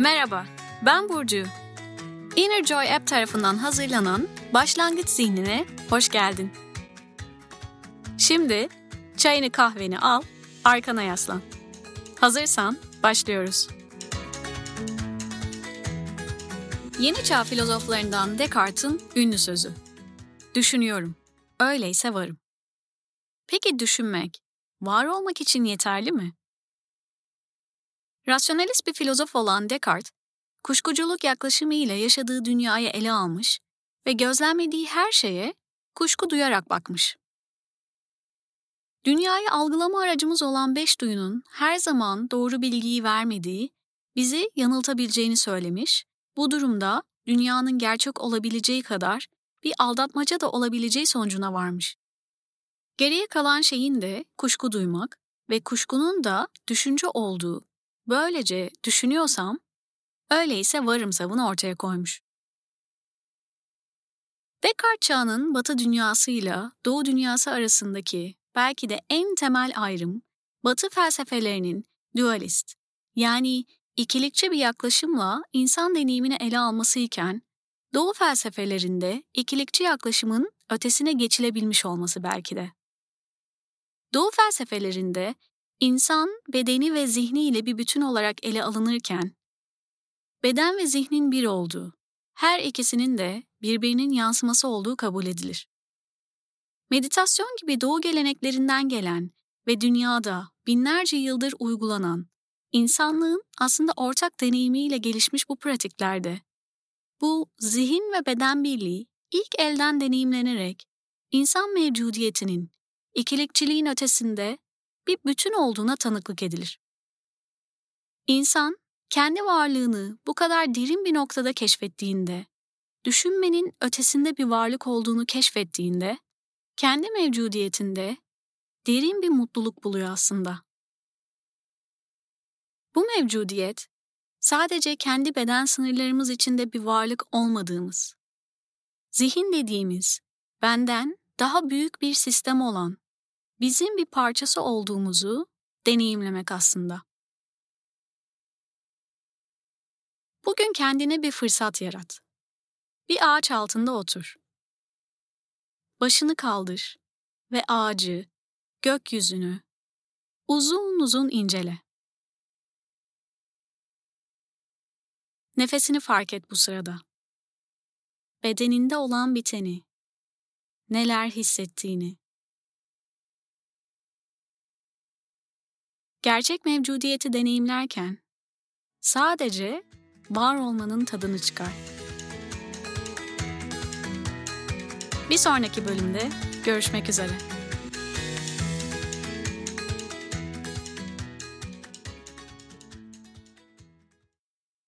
Merhaba, ben Burcu. Inner Joy App tarafından hazırlanan Başlangıç Zihnine hoş geldin. Şimdi çayını kahveni al, arkana yaslan. Hazırsan başlıyoruz. Yeni çağ filozoflarından Descartes'in ünlü sözü. Düşünüyorum, öyleyse varım. Peki düşünmek, var olmak için yeterli mi? Rasyonalist bir filozof olan Descartes, kuşkuculuk yaklaşımı ile yaşadığı dünyayı ele almış ve gözlemlediği her şeye kuşku duyarak bakmış. Dünyayı algılama aracımız olan beş duyunun her zaman doğru bilgiyi vermediği, bizi yanıltabileceğini söylemiş, bu durumda dünyanın gerçek olabileceği kadar bir aldatmaca da olabileceği sonucuna varmış. Geriye kalan şeyin de kuşku duymak ve kuşkunun da düşünce olduğu Böylece düşünüyorsam, öyleyse varım savını ortaya koymuş. Descartes çağının Batı dünyasıyla Doğu dünyası arasındaki belki de en temel ayrım, Batı felsefelerinin dualist, yani ikilikçi bir yaklaşımla insan deneyimini ele alması iken, Doğu felsefelerinde ikilikçi yaklaşımın ötesine geçilebilmiş olması belki de. Doğu felsefelerinde İnsan bedeni ve zihni ile bir bütün olarak ele alınırken, beden ve zihnin bir olduğu, her ikisinin de birbirinin yansıması olduğu kabul edilir. Meditasyon gibi doğu geleneklerinden gelen ve dünyada binlerce yıldır uygulanan, insanlığın aslında ortak deneyimiyle gelişmiş bu pratiklerde, bu zihin ve beden birliği ilk elden deneyimlenerek insan mevcudiyetinin ikilikçiliğin ötesinde bir bütün olduğuna tanıklık edilir. İnsan, kendi varlığını bu kadar derin bir noktada keşfettiğinde, düşünmenin ötesinde bir varlık olduğunu keşfettiğinde, kendi mevcudiyetinde derin bir mutluluk buluyor aslında. Bu mevcudiyet, sadece kendi beden sınırlarımız içinde bir varlık olmadığımız, zihin dediğimiz, benden daha büyük bir sistem olan bizim bir parçası olduğumuzu deneyimlemek aslında. Bugün kendine bir fırsat yarat. Bir ağaç altında otur. Başını kaldır ve ağacı, gökyüzünü uzun uzun incele. Nefesini fark et bu sırada. Bedeninde olan biteni, neler hissettiğini. Gerçek mevcudiyeti deneyimlerken sadece var olmanın tadını çıkar. Bir sonraki bölümde görüşmek üzere.